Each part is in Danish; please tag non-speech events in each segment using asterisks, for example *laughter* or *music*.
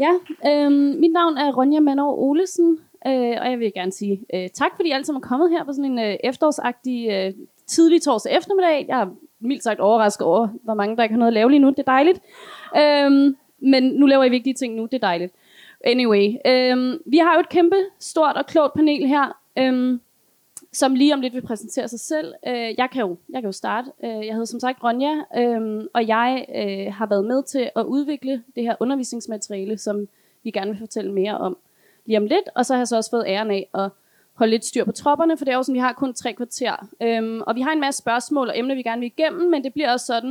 Ja, øh, mit navn er Ronja Manov Olesen, øh, og jeg vil gerne sige øh, tak, fordi I alle sammen er kommet her på sådan en øh, efterårsagtig øh, tidlig torsdag eftermiddag. Jeg er mildt sagt overrasket over, hvor mange der ikke har noget at lave lige nu. Det er dejligt. Øh, men nu laver I vigtige ting nu. Det er dejligt. Anyway, øh, vi har jo et kæmpe, stort og klogt panel her. Øh, som lige om lidt vil præsentere sig selv. Øh, jeg, kan jo, jeg kan jo starte. Øh, jeg hedder som sagt Ronja, øh, og jeg øh, har været med til at udvikle det her undervisningsmateriale, som vi gerne vil fortælle mere om lige om lidt. Og så har jeg så også fået æren af at holde lidt styr på tropperne, for det er jo sådan, vi har kun tre kvarter. Øhm, og vi har en masse spørgsmål og emner, vi gerne vil igennem, men det bliver også sådan,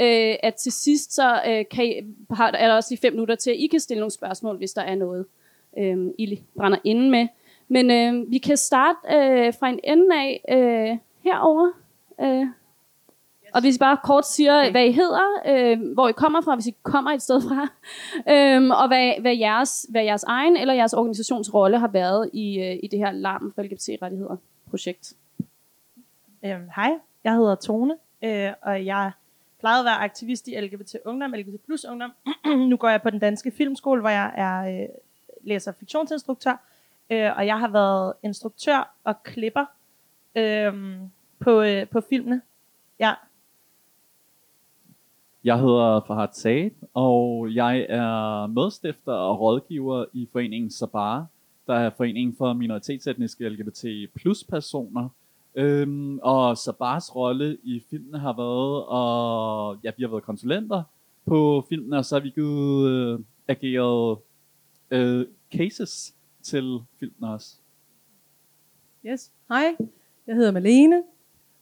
øh, at til sidst så øh, kan I, har, er der også lige fem minutter til, at I kan stille nogle spørgsmål, hvis der er noget, øh, I brænder inde med. Men øh, vi kan starte øh, fra en ende af øh, herover. Øh. Og hvis I bare kort siger, okay. hvad I hedder, øh, hvor I kommer fra, hvis I kommer et sted fra, *laughs* øh, og hvad, hvad, jeres, hvad jeres egen eller jeres organisationsrolle har været i, øh, i det her larm for LGBT-rettigheder projekt. Øhm, hej, jeg hedder Tone, øh, og jeg plejede at være aktivist i LGBT Ungdom, LGBT Plus Ungdom. *clears throat* nu går jeg på den danske filmskole, hvor jeg er øh, læser fiktionsinstruktør, øh, og jeg har været instruktør og klipper øh, på, øh, på filmene. Ja. Jeg hedder Fahad Said, og jeg er medstifter og rådgiver i foreningen Sabar, der er foreningen for minoritetsetniske LGBT plus personer. Øhm, og Sabars rolle i filmen har været, og ja, vi har været konsulenter på filmen, og så har vi givet øh, ageret øh, cases til filmen også. Yes, hej. Jeg hedder Malene,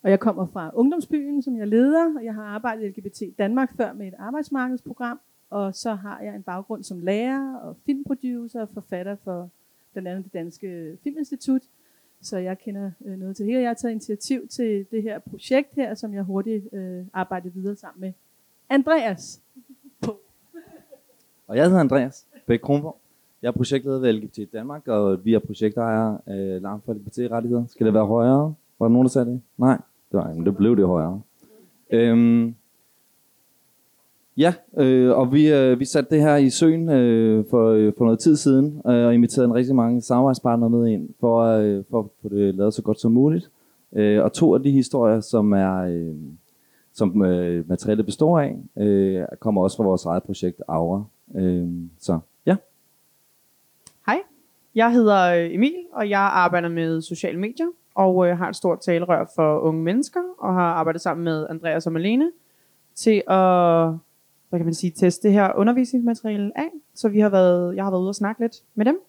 og jeg kommer fra Ungdomsbyen, som jeg leder, og jeg har arbejdet i LGBT Danmark før med et arbejdsmarkedsprogram, og så har jeg en baggrund som lærer og filmproducer og forfatter for blandt andet det Danske Filminstitut, så jeg kender øh, noget til det. Jeg har taget initiativ til det her projekt her, som jeg hurtigt øh, arbejder videre sammen med Andreas. Og jeg hedder Andreas Bæk Kronborg. Jeg er projektleder ved LGBT Danmark, og vi er projektejere af Larm for LGBT-rettigheder. Skal det være højere? Var der nogen, der sagde det? Nej, det, var, men det blev det højere. Øhm, ja, øh, og vi, øh, vi satte det her i søen øh, for, øh, for noget tid siden, øh, og inviterede en rigtig mange samarbejdspartnere med ind, for, øh, for at få det lavet så godt som muligt. Øh, og to af de historier, som er... Øh, som øh, materialet består af, øh, kommer også fra vores eget projekt Aura. Øh, så jeg hedder øh, Emil, og jeg arbejder med sociale medier, og øh, har et stort talerør for unge mennesker, og har arbejdet sammen med Andreas og Malene til at hvad kan man sige, teste det her undervisningsmateriale af. Så vi har været, jeg har været ude og snakke lidt med dem.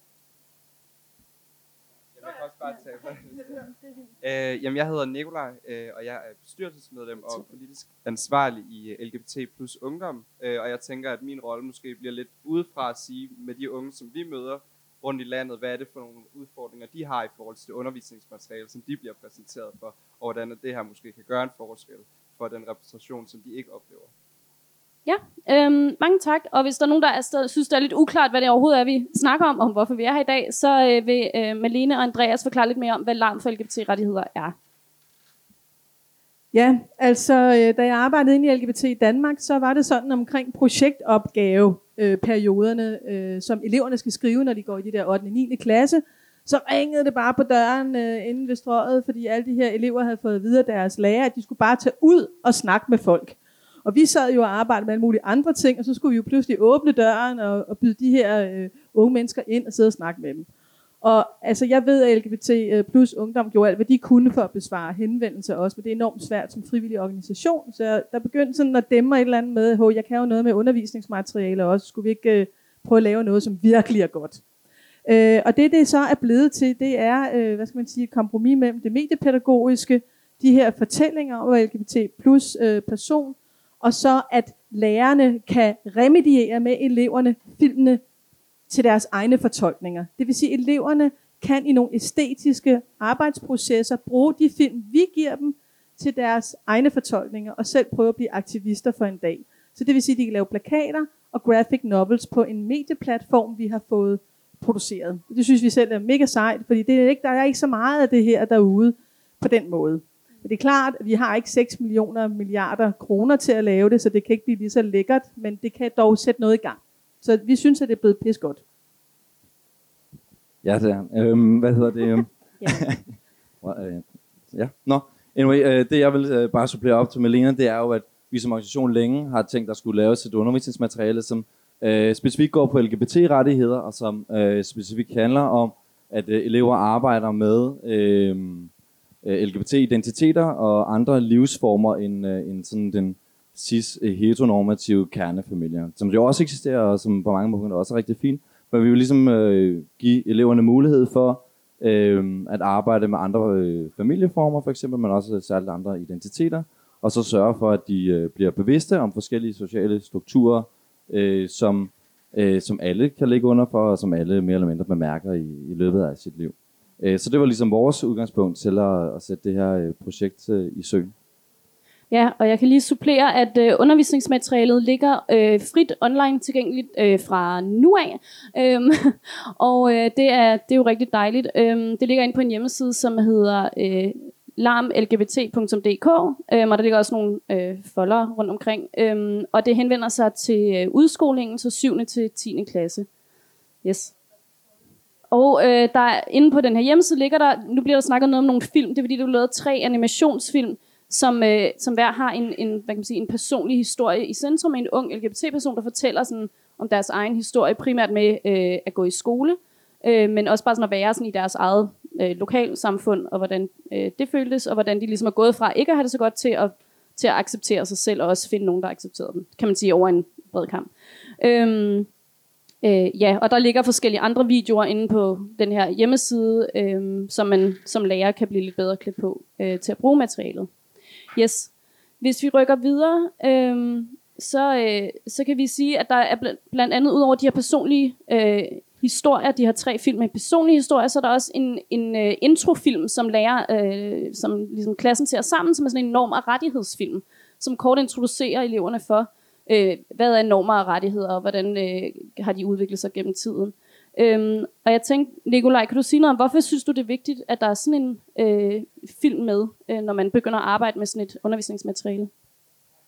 Jeg kan også bare tage *laughs* øh, jamen, jeg hedder Nikolaj, øh, og jeg er bestyrelsesmedlem og politisk ansvarlig i øh, LGBT plus ungdom. Øh, og jeg tænker, at min rolle måske bliver lidt udefra at sige med de unge, som vi møder, rundt i landet, hvad er det for nogle udfordringer, de har i forhold til det undervisningsmateriale, som de bliver præsenteret for, og hvordan det her måske kan gøre en forskel for den repræsentation, som de ikke oplever. Ja, øhm, mange tak. Og hvis der er nogen, der er stadig, synes, det er lidt uklart, hvad det overhovedet er, vi snakker om, og hvorfor vi er her i dag, så øh, vil øh, Malene og Andreas forklare lidt mere om, hvad larm for LGBT-rettigheder er. Ja, altså øh, da jeg arbejdede inde i LGBT i Danmark, så var det sådan omkring projektopgave øh, perioderne, øh, som eleverne skal skrive, når de går i de der 8. og 9. klasse, så ringede det bare på døren øh, inden ved strøget, fordi alle de her elever havde fået videre deres lærer, at de skulle bare tage ud og snakke med folk. Og vi sad jo og arbejdede med alle mulige andre ting, og så skulle vi jo pludselig åbne døren og, og byde de her øh, unge mennesker ind og sidde og snakke med dem. Og altså, jeg ved, at LGBT øh, plus ungdom gjorde alt, hvad de kunne for at besvare henvendelser også, men det er enormt svært som frivillig organisation. Så der begyndte sådan at dæmme et eller andet med, at jeg kan jo noget med undervisningsmateriale også. Skulle vi ikke øh, prøve at lave noget, som virkelig er godt? Øh, og det, det så er blevet til, det er, øh, hvad skal man sige, et kompromis mellem det mediepædagogiske, de her fortællinger om LGBT plus øh, person, og så at lærerne kan remediere med eleverne filmene til deres egne fortolkninger. Det vil sige, at eleverne kan i nogle æstetiske arbejdsprocesser bruge de film, vi giver dem, til deres egne fortolkninger, og selv prøve at blive aktivister for en dag. Så det vil sige, at de kan lave plakater og graphic novels på en medieplatform, vi har fået produceret. Det synes vi selv er mega sejt, fordi det er ikke, der er ikke så meget af det her derude på den måde. Men det er klart, at vi har ikke 6 millioner milliarder kroner til at lave det, så det kan ikke blive lige så lækkert, men det kan dog sætte noget i gang. Så vi synes, at det er blevet pis godt. Ja, det er. Øhm, hvad hedder det? Øhm? *laughs* Ja. *laughs* Øh, ja, nå. Anyway, øh, det jeg vil øh, bare supplere op til Melina, det er jo, at vi som organisation længe har tænkt, at der skulle laves et undervisningsmateriale, som øh, specifikt går på LGBT-rettigheder, og som øh, specifikt handler om, at øh, elever arbejder med øh, LGBT-identiteter og andre livsformer end, øh, end sådan den cis-heteronormative øh, kernefamilier, som jo også eksisterer, og som på mange måder også er rigtig fint. Men vi vil ligesom øh, give eleverne mulighed for øh, at arbejde med andre øh, familieformer for eksempel, men også særligt andre identiteter, og så sørge for, at de øh, bliver bevidste om forskellige sociale strukturer, øh, som, øh, som alle kan ligge under for, og som alle mere eller mindre bemærker i, i løbet af sit liv. Øh, så det var ligesom vores udgangspunkt til at, at sætte det her øh, projekt øh, i søen. Ja, og jeg kan lige supplere, at øh, undervisningsmaterialet ligger øh, frit online tilgængeligt øh, fra nu af. Øhm, *laughs* og øh, det, er, det er jo rigtig dejligt. Øhm, det ligger inde på en hjemmeside, som hedder øh, larmlgbt.dk, øhm, og der ligger også nogle øh, folder rundt omkring. Øhm, og det henvender sig til øh, udskolingen, så 7. til 10. klasse. Yes. Og øh, der inde på den her hjemmeside ligger der, nu bliver der snakket noget om nogle film, det er fordi, du har lavet tre animationsfilm, som, øh, som hver har en, en, hvad kan man sige, en personlig historie i centrum en ung LGBT-person, der fortæller sådan, om deres egen historie, primært med øh, at gå i skole, øh, men også bare sådan at være sådan i deres eget øh, lokalsamfund, og hvordan øh, det føltes, og hvordan de ligesom er gået fra ikke at have det så godt til at, til at acceptere sig selv, og også finde nogen, der accepterer dem, kan man sige, over en bred kamp. Øhm, Øh, ja, og der ligger forskellige andre videoer inde på den her hjemmeside, øh, som man som lærer kan blive lidt bedre klædt på øh, til at bruge materialet. Yes. Hvis vi rykker videre, øh, så, øh, så kan vi sige, at der er bl- blandt andet ud over de her personlige øh, historier, de her tre film med personlige historier, så er der også en, en øh, introfilm, som lærer, øh, som ligesom klassen ser sammen, som er sådan en norm- og rettighedsfilm, som kort introducerer eleverne for, øh, hvad er normer og rettigheder, og hvordan øh, har de udviklet sig gennem tiden. Øhm, og jeg tænkte, Nikolaj, kan du sige noget om, hvorfor synes du, det er vigtigt, at der er sådan en øh, film med, øh, når man begynder at arbejde med sådan et undervisningsmateriale?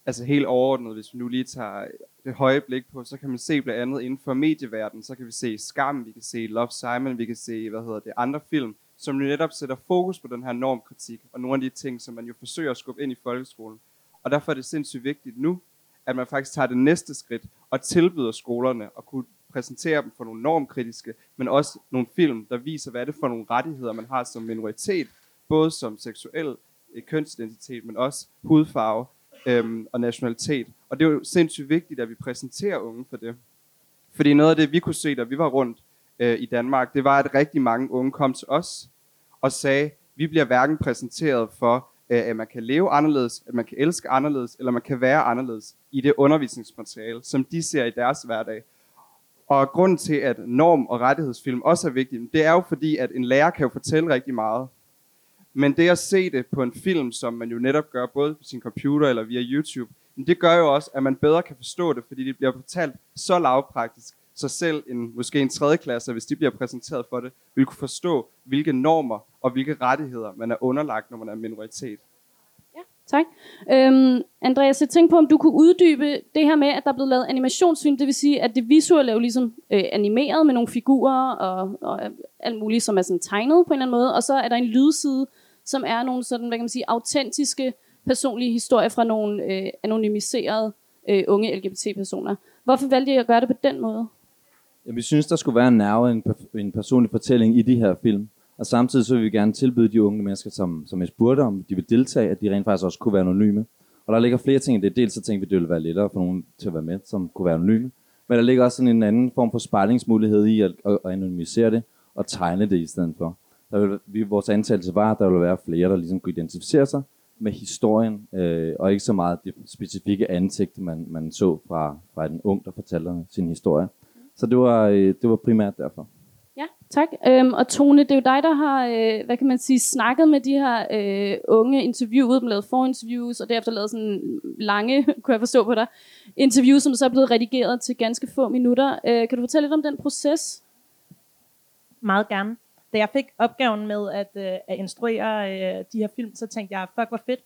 Altså helt overordnet, hvis vi nu lige tager det høje blik på, så kan man se blandt andet inden for medieverdenen, så kan vi se Skam, vi kan se Love Simon, vi kan se, hvad hedder det, andre film, som jo netop sætter fokus på den her normkritik, og nogle af de ting, som man jo forsøger at skubbe ind i folkeskolen. Og derfor er det sindssygt vigtigt nu, at man faktisk tager det næste skridt og tilbyder skolerne at kunne præsentere dem for nogle normkritiske, men også nogle film, der viser, hvad er det for nogle rettigheder, man har som minoritet, både som seksuel øh, kønsidentitet, men også hudfarve øhm, og nationalitet. Og det er jo sindssygt vigtigt, at vi præsenterer unge for det. Fordi noget af det, vi kunne se, da vi var rundt øh, i Danmark, det var, at rigtig mange unge kom til os og sagde, vi bliver hverken præsenteret for, øh, at man kan leve anderledes, at man kan elske anderledes, eller man kan være anderledes i det undervisningsmateriale, som de ser i deres hverdag. Og grunden til, at norm- og rettighedsfilm også er vigtige, det er jo fordi, at en lærer kan jo fortælle rigtig meget. Men det at se det på en film, som man jo netop gør både på sin computer eller via YouTube, det gør jo også, at man bedre kan forstå det, fordi det bliver fortalt så lavpraktisk, så selv en, måske en tredje klasse, hvis de bliver præsenteret for det, vil kunne forstå, hvilke normer og hvilke rettigheder man er underlagt, når man er minoritet. Tak. Øhm, Andreas, jeg tænkte på, om du kunne uddybe det her med, at der er blevet lavet animationsfilm, det vil sige, at det visuelle er jo ligesom øh, animeret med nogle figurer og, og alt muligt, som er sådan tegnet på en eller anden måde, og så er der en lydside, som er nogle sådan, hvad kan man sige, autentiske personlige historier fra nogle øh, anonymiserede øh, unge LGBT-personer. Hvorfor valgte I at gøre det på den måde? Jamen, vi synes, der skulle være en nerve, en, en personlig fortælling i de her film. Og samtidig så vil vi gerne tilbyde de unge mennesker, som, som jeg spurgte om, de vil deltage, at de rent faktisk også kunne være anonyme. Og der ligger flere ting i det. Dels så tænkte vi, det ville være lettere for nogen til at være med, som kunne være anonyme. Men der ligger også sådan en anden form for spejlingsmulighed i at, at, at anonymisere det og tegne det i stedet for. Der vil, vi, vores antagelse var, at der ville være flere, der ligesom kunne identificere sig med historien, øh, og ikke så meget det specifikke ansigt, man, man så fra, fra en ung, der fortalte sin historie. Så det var, øh, det var primært derfor. Tak. Øhm, og Tone, det er jo dig, der har, øh, hvad kan man sige, snakket med de her øh, unge, interviewet dem, lavet forinterviews, og derefter lavet sådan lange, *laughs* kunne jeg forstå på dig, interviews, som så er blevet redigeret til ganske få minutter. Øh, kan du fortælle lidt om den proces? Meget gerne. Da jeg fik opgaven med at, øh, at instruere øh, de her film, så tænkte jeg, fuck hvor fedt.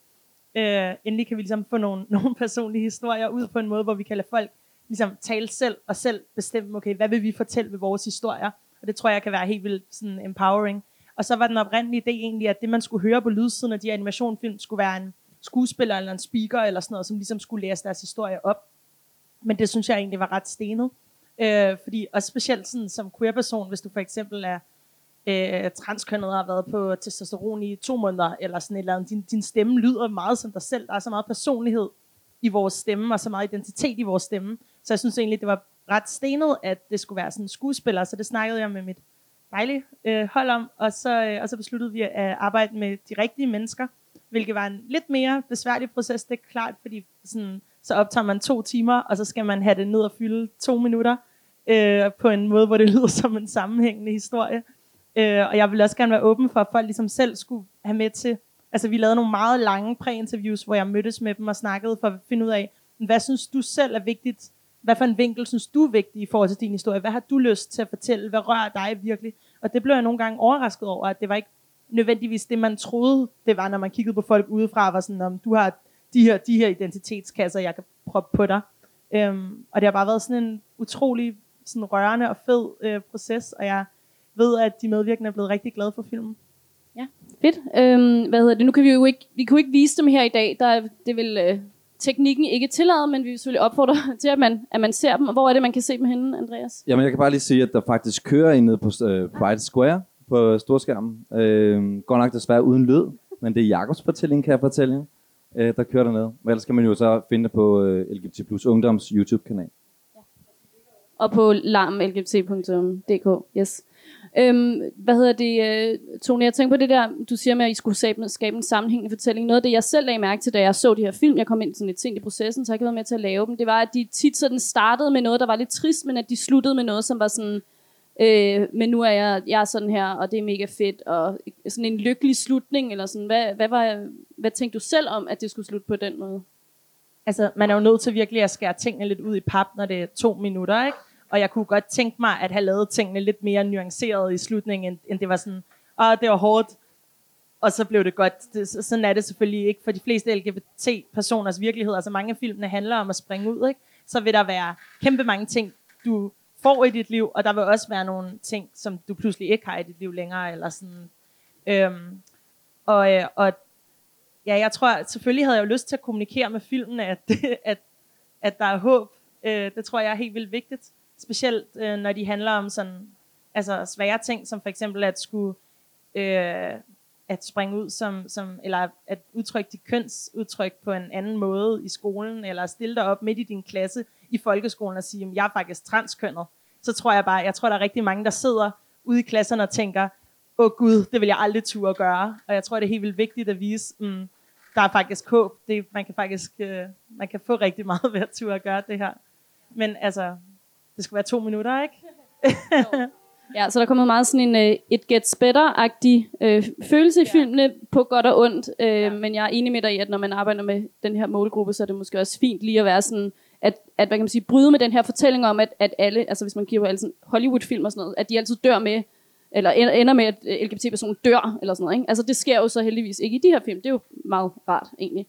Øh, endelig kan vi ligesom få nogle, *laughs* nogle personlige historier ud på en måde, hvor vi kan lade folk ligesom tale selv, og selv bestemme, okay, hvad vil vi fortælle ved vores historier? Og det tror jeg kan være helt vildt sådan empowering. Og så var den oprindelige idé egentlig, at det man skulle høre på lydsiden af de animationfilm, skulle være en skuespiller eller en speaker eller sådan noget, som ligesom skulle læse deres historie op. Men det synes jeg egentlig var ret stenet. Øh, fordi, og specielt sådan, som queer-person, hvis du for eksempel er øh, transkønnet og har været på testosteron i to måneder, eller sådan et eller andet, din, din stemme lyder meget som dig selv. Der er så meget personlighed i vores stemme, og så meget identitet i vores stemme. Så jeg synes egentlig, det var ret stenet, at det skulle være sådan en skuespiller. Så det snakkede jeg med mit dejlige øh, hold om, og så, øh, og så besluttede vi at arbejde med de rigtige mennesker, hvilket var en lidt mere besværlig proces, det er klart, fordi sådan, så optager man to timer, og så skal man have det ned og fylde to minutter, øh, på en måde, hvor det *laughs* lyder som en sammenhængende historie. Øh, og jeg vil også gerne være åben for, at folk ligesom selv skulle have med til, altså vi lavede nogle meget lange præinterviews, hvor jeg mødtes med dem og snakkede for at finde ud af, hvad synes du selv er vigtigt, hvad for en vinkel synes du er vigtig i forhold til din historie, hvad har du lyst til at fortælle, hvad rører dig virkelig, og det blev jeg nogle gange overrasket over, at det var ikke nødvendigvis det, man troede, det var, når man kiggede på folk udefra, var sådan, om du har de her, de her identitetskasser, jeg kan proppe på dig. Øhm, og det har bare været sådan en utrolig sådan rørende og fed øh, proces, og jeg ved, at de medvirkende er blevet rigtig glade for filmen. Ja, fedt. Øhm, hvad hedder det? Nu kan vi jo ikke, vi kunne ikke vise dem her i dag. Der, er- det vil øh, teknikken ikke tillade, men vi vil selvfølgelig opfordre *laughs* til, at man, at man ser dem. Hvor er det, man kan se dem henne, Andreas? Jamen, jeg kan bare lige sige, at der faktisk kører en nede på øh, Pride Square på storskærmen. Øh, godt nok desværre uden lyd, men det er Jakobs fortælling, kan jeg fortælle. Øh, der kører dernede. Men ellers kan man jo så finde det på øh, LGBT Plus Ungdoms YouTube-kanal. Og på larmlgbt.dk. Yes. Øhm, hvad hedder det, øh, Tony? Tone? Jeg tænker på det der, du siger med, at I skulle skabe, skabe en sammenhængende fortælling. Noget af det, jeg selv lagde mærke til, da jeg så de her film, jeg kom ind sådan lidt sent i processen, så jeg ikke været med til at lave dem, det var, at de tit sådan startede med noget, der var lidt trist, men at de sluttede med noget, som var sådan, øh, men nu er jeg, jeg er sådan her, og det er mega fedt, og sådan en lykkelig slutning, eller sådan, hvad, hvad, var, hvad tænkte du selv om, at det skulle slutte på den måde? Altså, man er jo nødt til virkelig at skære tingene lidt ud i pap, når det er to minutter, ikke? Og jeg kunne godt tænke mig at have lavet tingene lidt mere nuanceret i slutningen, end, end det var sådan, og det var hårdt, og så blev det godt. Det, så- sådan er det selvfølgelig ikke for de fleste LGBT-personers virkelighed. Altså mange af filmene handler om at springe ud, ikke? Så vil der være kæmpe mange ting, du får i dit liv, og der vil også være nogle ting, som du pludselig ikke har i dit liv længere, eller sådan. Øhm, og, øh, og ja, jeg tror, selvfølgelig havde jeg jo lyst til at kommunikere med filmen, at, *laughs* at, at der er håb. Øh, det tror jeg er helt vildt vigtigt. Specielt øh, når de handler om sådan, altså svære ting, som for eksempel at skulle øh, at springe ud som, som, eller at udtrykke dit kønsudtryk på en anden måde i skolen, eller stille dig op midt i din klasse i folkeskolen og sige, at jeg er faktisk transkønnet. Så tror jeg bare, jeg tror, der er rigtig mange, der sidder ude i klasserne og tænker, åh gud, det vil jeg aldrig turde at gøre. Og jeg tror, det er helt vildt vigtigt at vise, mm, der er faktisk håb. Det, man kan faktisk øh, man kan få rigtig meget ved at turde at gøre det her. Men altså, det skal være to minutter, ikke? *laughs* Ja, så der er kommet meget sådan en uh, it gets better-agtig uh, følelse i filmene på godt og ondt. Uh, ja. Men jeg er enig med dig i, at når man arbejder med den her målgruppe, så er det måske også fint lige at være sådan, at, at hvad kan man sige, bryde med den her fortælling om, at, at alle, altså hvis man kigger på alle sådan Hollywood-film og sådan noget, at de altid dør med, eller ender med, at øh, LGBT-personen dør, eller sådan noget. Ikke? Altså det sker jo så heldigvis ikke i de her film. Det er jo meget rart, egentlig.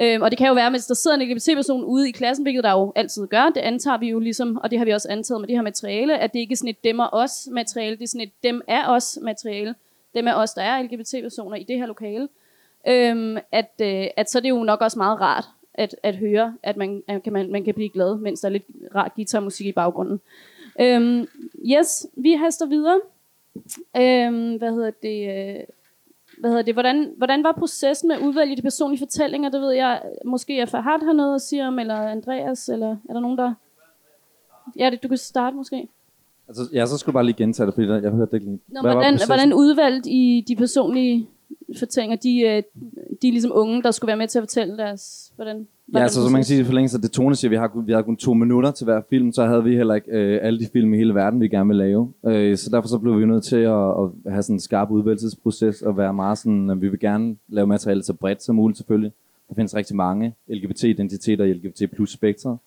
Øhm, og det kan jo være, hvis der sidder en LGBT-person ude i klassen, hvilket der jo altid gør, det antager vi jo ligesom, og det har vi også antaget med det her materiale, at det ikke er sådan et dem og os materiale, det er sådan et dem er os materiale. Dem er os, der er LGBT-personer i det her lokale. Øhm, at, øh, at så er det jo nok også meget rart at, at høre, at man, at kan man, man kan blive glad, mens der er lidt rar guitarmusik i baggrunden. Øhm, yes, vi haster videre. Øhm, hvad hedder det? Øh, hvad hedder det? Hvordan, hvordan var processen med at udvælge de personlige fortællinger? Det ved jeg, måske er Fahad har noget at sige om, eller Andreas, eller er der nogen, der... Ja, det, du kan starte måske. Altså, ja, så skulle du bare lige gentage det, fordi jeg hørte det ikke lige. Nå, hvordan, hvordan udvalgt I de personlige fortællinger? De, øh, de er ligesom unge, der skulle være med til at fortælle deres... Hvordan, Ja, altså, så man kan sige i forlængelse af det Tone siger, vi har, kun- vi har kun to minutter til hver film, så havde vi heller ikke øh, alle de film i hele verden, vi gerne vil lave. Øh, så derfor så blev vi nødt til at, at have sådan en skarp udvalgelsesproces, og være meget sådan, at vi vil gerne lave materiale så bredt som muligt selvfølgelig. Der findes rigtig mange LGBT-identiteter i LGBT plus spektret.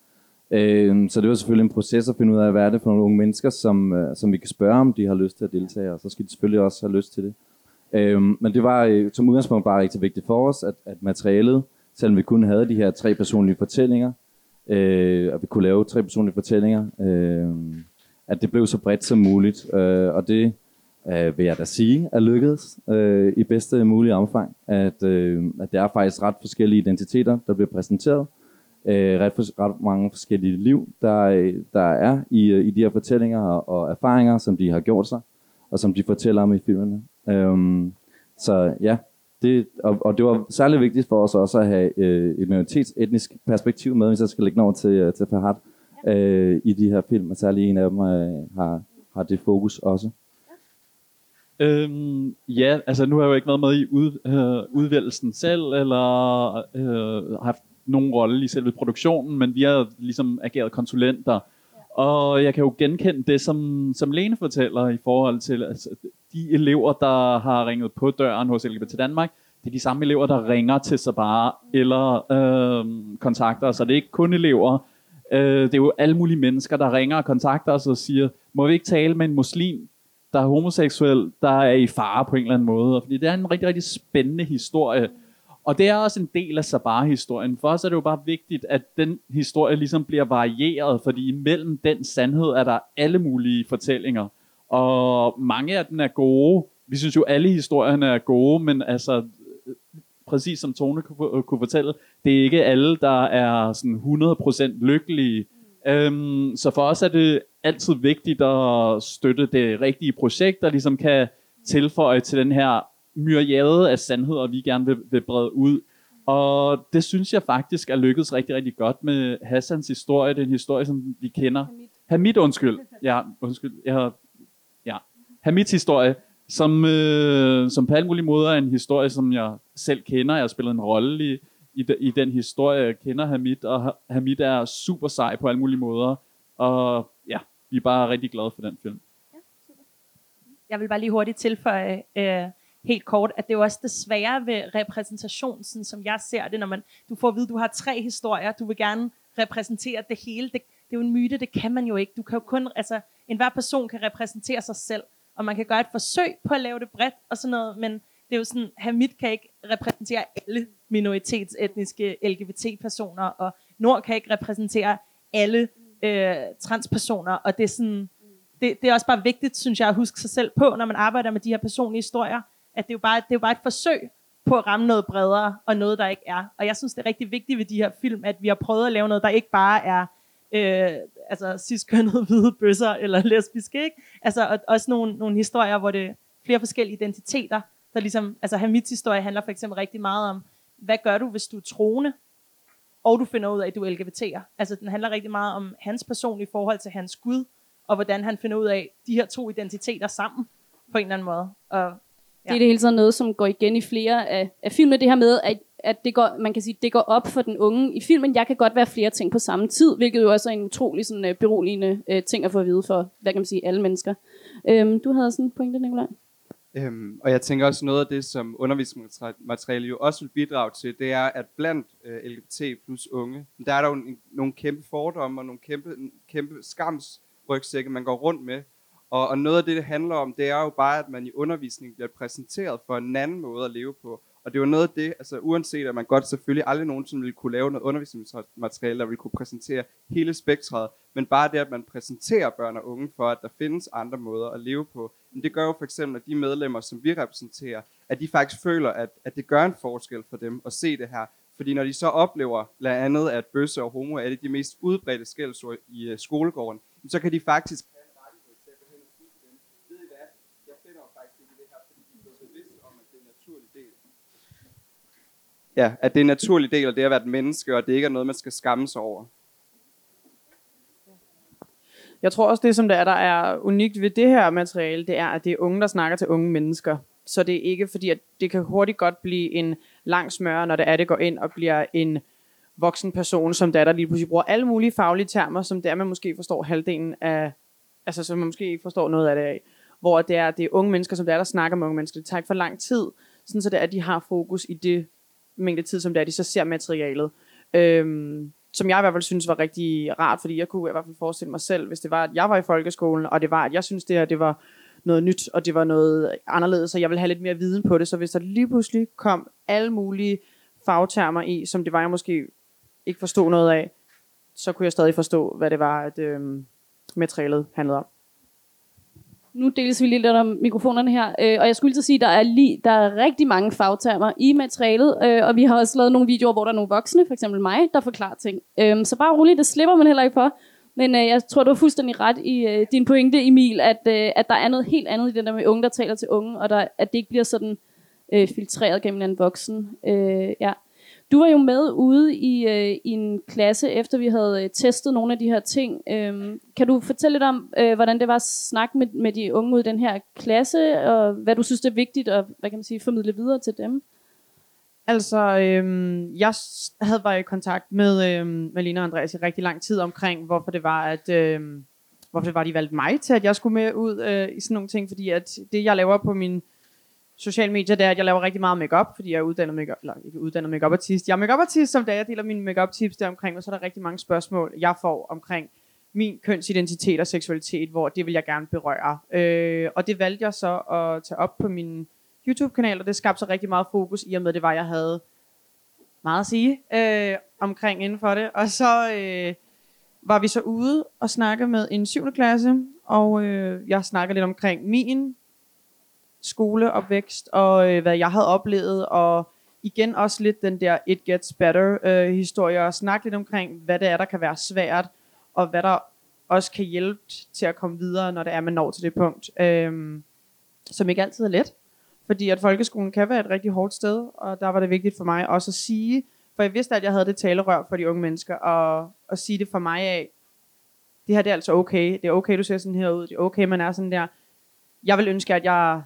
Øh, så det var selvfølgelig en proces at finde ud af, hvad er det for nogle unge mennesker, som, øh, som vi kan spørge, om de har lyst til at deltage, og så skal de selvfølgelig også have lyst til det. Øhm, men det var øh, som udgangspunkt bare rigtig vigtigt for os, at, at materialet, selvom vi kun havde de her tre personlige fortællinger, øh, at vi kunne lave tre personlige fortællinger, øh, at det blev så bredt som muligt, øh, og det øh, vil jeg da sige er lykkedes øh, i bedste mulige omfang, at, øh, at det er faktisk ret forskellige identiteter, der bliver præsenteret, øh, ret, for, ret mange forskellige liv, der, der er i, øh, i de her fortællinger og, og erfaringer, som de har gjort sig, og som de fortæller om i filmene. Øh, så ja, det, og, og det var særlig vigtigt for os også at have øh, et minoritetsetnisk perspektiv med, hvis jeg skal lægge over til, øh, til Fahad øh, i de her film, og særlig en af dem øh, har, har det fokus også. Øhm, ja, altså nu har jeg jo ikke været med i ud, øh, udvælgelsen selv, eller øh, haft nogen rolle i selve produktionen, men vi har ligesom ageret konsulenter. Og jeg kan jo genkende det, som, som Lene fortæller i forhold til altså, de elever, der har ringet på døren hos LGBT Danmark. Det er de samme elever, der ringer til sig bare, eller øh, kontakter os. Og det er ikke kun elever. Øh, det er jo alle mulige mennesker, der ringer og kontakter os og siger, må vi ikke tale med en muslim, der er homoseksuel, der er i fare på en eller anden måde. Fordi det er en rigtig, rigtig spændende historie. Og det er også en del af Sabah-historien. For os er det jo bare vigtigt, at den historie ligesom bliver varieret, fordi imellem den sandhed er der alle mulige fortællinger. Og mange af dem er gode. Vi synes jo, alle historierne er gode, men altså, præcis som Tone kunne, kunne fortælle, det er ikke alle, der er sådan 100% lykkelige. Øhm, så for os er det altid vigtigt at støtte det rigtige projekt, der ligesom kan tilføje til den her myriade af sandheder, vi gerne vil, vil brede ud. Og det synes jeg faktisk er lykkedes rigtig, rigtig godt med Hassans historie. Det er en historie, som vi kender. Hamid, Hamid undskyld. Ja, undskyld. Jeg har, ja. Hamids historie, som, øh, som på alle mulige måder er en historie, som jeg selv kender. Jeg har spillet en rolle i, i, de, i den historie. Jeg kender Hamid, og Hamid er super sej på alle mulige måder. Og ja, vi er bare rigtig glade for den film. Ja, super. Jeg vil bare lige hurtigt tilføje, øh, helt kort, at det er jo også det svære ved repræsentation, sådan som jeg ser det, når man, du får at vide, du har tre historier, du vil gerne repræsentere det hele. Det, det er jo en myte, det kan man jo ikke. Du kan jo kun, altså, enhver person kan repræsentere sig selv, og man kan gøre et forsøg på at lave det bredt og sådan noget, men det er jo sådan, Hamid kan ikke repræsentere alle minoritetsetniske LGBT-personer, og Nord kan ikke repræsentere alle øh, transpersoner, og det er sådan, det, det er også bare vigtigt, synes jeg, at huske sig selv på, når man arbejder med de her personlige historier, at det er jo bare, det er jo bare et forsøg på at ramme noget bredere, og noget, der ikke er. Og jeg synes, det er rigtig vigtigt ved de her film, at vi har prøvet at lave noget, der ikke bare er øh, altså ciskønnede *laughs* hvide bøsser eller lesbiske, ikke? Altså og, også nogle, nogle historier, hvor det er flere forskellige identiteter, der ligesom, altså Hamids historie handler for eksempel rigtig meget om, hvad gør du, hvis du er troende, og du finder ud af, at du er LGBT'er. Altså den handler rigtig meget om hans person i forhold til hans Gud, og hvordan han finder ud af de her to identiteter sammen på en eller anden måde. Og det er det hele tiden noget, som går igen i flere af, af filmene, det her med, at, at det går, man kan sige, det går op for den unge i filmen. Jeg kan godt være flere ting på samme tid, hvilket jo også er en utrolig sådan, uh, beroligende uh, ting at få at vide for, hvad kan man sige, alle mennesker. Um, du havde sådan en pointe, Nicolaj? Øhm, og jeg tænker også noget af det, som undervisningsmateriale jo også vil bidrage til, det er, at blandt øh, LGBT plus unge, der er der jo en, nogle kæmpe fordomme og nogle kæmpe, kæmpe skamsrygsække, man går rundt med, og, og noget af det, det handler om, det er jo bare, at man i undervisningen bliver præsenteret for en anden måde at leve på. Og det er jo noget af det, altså uanset at man godt selvfølgelig aldrig nogensinde ville kunne lave noget undervisningsmateriale, der ville kunne præsentere hele spektret, men bare det, at man præsenterer børn og unge for, at der findes andre måder at leve på, men det gør jo for eksempel, at de medlemmer, som vi repræsenterer, at de faktisk føler, at, at det gør en forskel for dem at se det her. Fordi når de så oplever blandt andet, at bøsse og homo er det de mest udbredte skældsord i øh, skolegården, så kan de faktisk ja, at det er en naturlig del af det at være et menneske, og det ikke er noget, man skal skamme sig over. Jeg tror også, det som der er, der er unikt ved det her materiale, det er, at det er unge, der snakker til unge mennesker. Så det er ikke fordi, at det kan hurtigt godt blive en lang smør, når det er, det går ind og bliver en voksen person, som der, der lige pludselig bruger alle mulige faglige termer, som der man måske forstår halvdelen af, altså som man måske ikke forstår noget af det af. Hvor det er, det er unge mennesker, som der, der snakker med unge mennesker. Det tager ikke for lang tid, sådan så det er, at de har fokus i det mængde tid, som det er, de så ser materialet. Øhm, som jeg i hvert fald synes var rigtig rart, fordi jeg kunne i hvert fald forestille mig selv, hvis det var, at jeg var i folkeskolen, og det var, at jeg synes det her, det var noget nyt, og det var noget anderledes, så jeg ville have lidt mere viden på det, så hvis der lige pludselig kom alle mulige fagtermer i, som det var, jeg måske ikke forstod noget af, så kunne jeg stadig forstå, hvad det var, at øhm, materialet handlede om. Nu deles vi lidt om mikrofonerne her, øh, og jeg skulle til at sige, at der er, lige, der er rigtig mange fagtermer i materialet, øh, og vi har også lavet nogle videoer, hvor der er nogle voksne, for eksempel mig, der forklarer ting. Øh, så bare roligt, det slipper man heller ikke for. Men øh, jeg tror, du har fuldstændig ret i øh, din pointe, Emil, at, øh, at der er noget helt andet i det der med unge, der taler til unge, og der, at det ikke bliver sådan øh, filtreret gennem en voksen. Øh, ja. Du var jo med ude i, øh, i en klasse, efter vi havde øh, testet nogle af de her ting. Øhm, kan du fortælle lidt om, øh, hvordan det var at snakke med, med de unge ud i den her klasse, og hvad du synes det er vigtigt at hvad kan man sige, formidle videre til dem? Altså, øhm, jeg havde været i kontakt med, øhm, med og Andreas i rigtig lang tid omkring, hvorfor det var, at øhm, hvorfor det var, de valgte mig til, at jeg skulle med ud øh, i sådan nogle ting, fordi at det, jeg laver på min sociale medier, det er, at jeg laver rigtig meget makeup, fordi jeg er uddannet makeup, eller ikke uddannet makeup artist. Jeg er makeup artist, som da jeg deler mine makeup tips der omkring, og så er der rigtig mange spørgsmål, jeg får omkring min kønsidentitet og seksualitet, hvor det vil jeg gerne berøre. Øh, og det valgte jeg så at tage op på min YouTube-kanal, og det skabte så rigtig meget fokus, i og med det var, jeg havde meget at sige øh, omkring inden for det. Og så øh, var vi så ude og snakke med en 7. klasse, og øh, jeg snakker lidt omkring min skoleopvækst, og øh, hvad jeg havde oplevet, og igen også lidt den der It Gets Better øh, historie, og snakke lidt omkring, hvad det er, der kan være svært, og hvad der også kan hjælpe til at komme videre, når det er, man når til det punkt. Øh, som ikke altid er let, fordi at folkeskolen kan være et rigtig hårdt sted, og der var det vigtigt for mig også at sige, for jeg vidste, at jeg havde det talerør for de unge mennesker, og at sige det for mig af, det her det er altså okay, det er okay, du ser sådan her ud, det er okay, man er sådan der. Jeg vil ønske, at jeg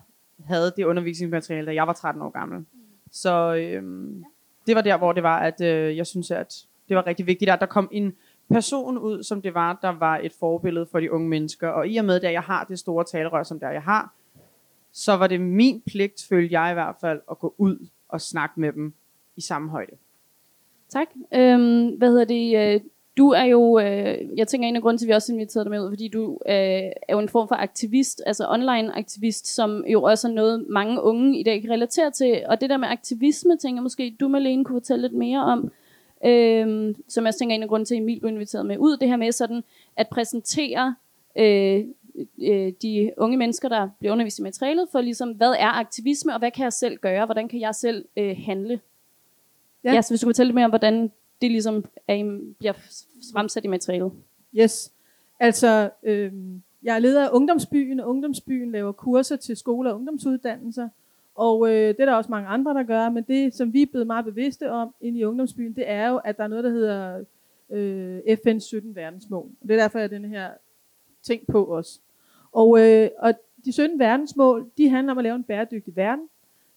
havde det undervisningsmateriale, da jeg var 13 år gammel. Så øhm, det var der, hvor det var, at øh, jeg synes, at det var rigtig vigtigt, at der kom en person ud, som det var, der var et forbillede for de unge mennesker. Og i og med, at jeg har det store talerør, som der jeg har, så var det min pligt, følte jeg i hvert fald, at gå ud og snakke med dem i samme højde. Tak. Øhm, hvad hedder det? Du er jo, øh, jeg tænker en af grunden til, at vi også inviterede dig med ud, fordi du øh, er jo en form for aktivist, altså online aktivist, som jo også er noget, mange unge i dag kan relatere til. Og det der med aktivisme, tænker jeg måske, du Malene kunne fortælle lidt mere om, øh, som jeg tænker er en af grunden til, at Emil blev inviteret med ud, det her med sådan at præsentere øh, øh, de unge mennesker, der bliver undervist i materialet, for ligesom, hvad er aktivisme, og hvad kan jeg selv gøre, hvordan kan jeg selv øh, handle? Ja. Ja. så hvis du kunne fortælle lidt mere om, hvordan det ligesom er, bliver fremsat i materialet. Yes. Altså, øh, jeg er leder af Ungdomsbyen, og Ungdomsbyen laver kurser til skole- og ungdomsuddannelser. Og øh, det er der også mange andre, der gør, men det, som vi er blevet meget bevidste om inde i Ungdomsbyen, det er jo, at der er noget, der hedder øh, FN's 17 verdensmål. Og det er derfor, jeg har den her ting på os. Og, øh, og de 17 verdensmål, de handler om at lave en bæredygtig verden.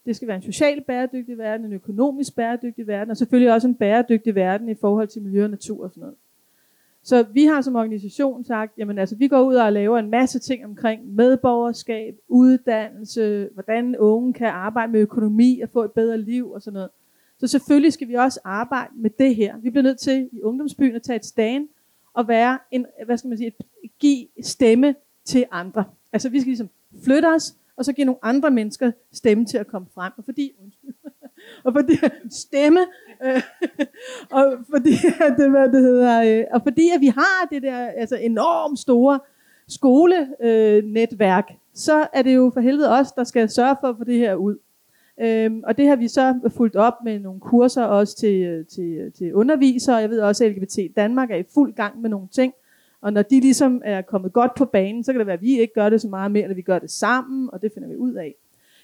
Det skal være en social bæredygtig verden, en økonomisk bæredygtig verden, og selvfølgelig også en bæredygtig verden i forhold til miljø og natur og sådan noget. Så vi har som organisation sagt, jamen altså, vi går ud og laver en masse ting omkring medborgerskab, uddannelse, hvordan unge kan arbejde med økonomi og få et bedre liv og sådan noget. Så selvfølgelig skal vi også arbejde med det her. Vi bliver nødt til i ungdomsbyen at tage et stand og være en, hvad skal man sige, et, give stemme til andre. Altså vi skal ligesom flytte os, og så give nogle andre mennesker stemme til at komme frem. Og fordi, undskyld, og fordi stemme, øh, *laughs* og fordi, at *laughs* det, hvad det hedder, øh, og fordi at vi har det der altså enormt store skolenetværk, øh, netværk, så er det jo for helvede os, der skal sørge for at få det her ud. Øhm, og det har vi så fulgt op med nogle kurser også til, øh, til, øh, til undervisere. Jeg ved også, at LGBT Danmark er i fuld gang med nogle ting. Og når de ligesom er kommet godt på banen, så kan det være, at vi ikke gør det så meget mere, eller vi gør det sammen, og det finder vi ud af.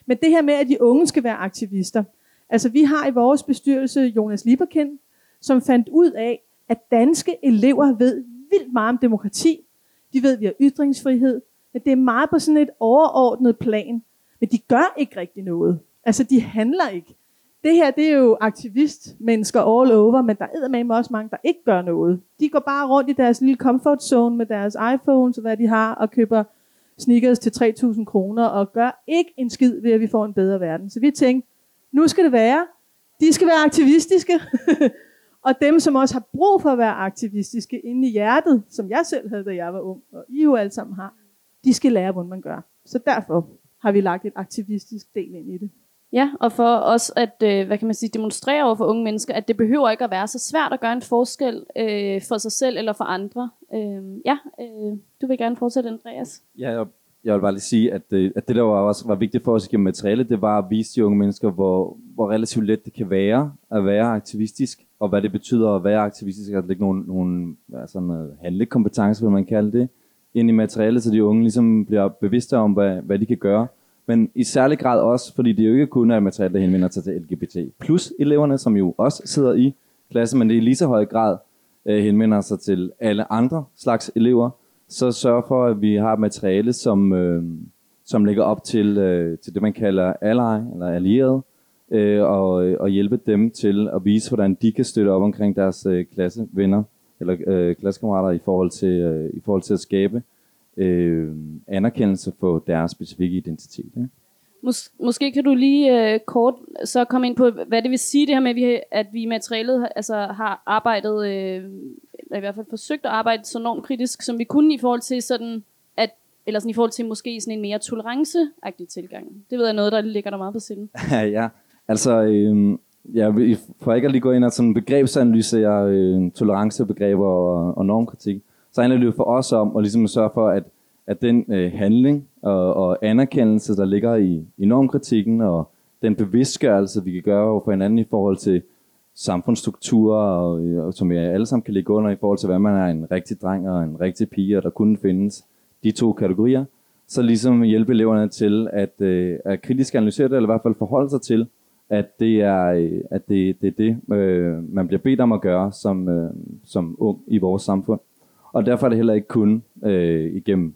Men det her med, at de unge skal være aktivister. Altså vi har i vores bestyrelse Jonas Lieberkind, som fandt ud af, at danske elever ved vildt meget om demokrati. De ved, at vi har ytringsfrihed. Men det er meget på sådan et overordnet plan. Men de gør ikke rigtig noget. Altså de handler ikke. Det her, det er jo aktivistmennesker all over, men der er med også mange, der ikke gør noget. De går bare rundt i deres lille comfort zone med deres iPhones og hvad de har, og køber sneakers til 3.000 kroner, og gør ikke en skid ved, at vi får en bedre verden. Så vi tænkte, nu skal det være. De skal være aktivistiske. *laughs* og dem, som også har brug for at være aktivistiske inde i hjertet, som jeg selv havde, da jeg var ung, og I jo alle sammen har, de skal lære, hvordan man gør. Så derfor har vi lagt et aktivistisk del ind i det. Ja, og for os at, øh, hvad kan man sige, demonstrere over for unge mennesker, at det behøver ikke at være så svært at gøre en forskel øh, for sig selv eller for andre. Øh, ja, øh, du vil gerne fortsætte, Andreas. Ja, jeg, jeg vil bare lige sige, at, øh, at det, der var også var vigtigt for os gennem materiale, det var at vise de unge mennesker, hvor, hvor relativt let det kan være at være aktivistisk, og hvad det betyder at være aktivistisk, at lægge nogle, nogle altså noget handlekompetence, vil man kalde det, ind i materialet, så de unge ligesom bliver bevidste om, hvad, hvad de kan gøre. Men i særlig grad også, fordi det jo ikke kun er materiale, der henvender sig til LGBT plus eleverne, som jo også sidder i klassen, men det i lige så høj grad øh, henvender sig til alle andre slags elever, så sørg for, at vi har materiale, som, øh, som ligger op til, øh, til det, man kalder ally, eller allieret, øh, og, øh, og hjælpe dem til at vise, hvordan de kan støtte op omkring deres øh, klassevenner, eller øh, klassekammerater, i forhold til, øh, i forhold til at skabe øh, anerkendelse for deres specifikke identitet. Ikke? Mås- måske kan du lige øh, kort så komme ind på, hvad det vil sige det her med, at vi, at vi i materialet altså, har arbejdet, øh, eller i hvert fald forsøgt at arbejde så enormt kritisk, som vi kunne i forhold til sådan, at, eller sådan i forhold til måske sådan en mere toleranceagtig tilgang. Det ved jeg noget, der ligger der meget på sinde. *laughs* ja, altså, øh, ja, for ikke at lige gå ind og sådan begrebsanalyse øh, tolerancebegreber og, og normkritik, så handler det jo for os om at ligesom sørge for, at, at den øh, handling og, og anerkendelse, der ligger i, i normkritikken, og den bevidstgørelse, vi kan gøre over for hinanden i forhold til samfundsstrukturer, og, og som vi alle sammen kan ligge under i forhold til, hvad man er en rigtig dreng og en rigtig pige, og der kunne findes de to kategorier, så ligesom hjælpe eleverne til at, øh, at kritisk analysere det, eller i hvert fald forholde sig til, at det er, øh, at det, det, er det øh, man bliver bedt om at gøre som, øh, som ung i vores samfund. Og derfor er det heller ikke kun øh, igennem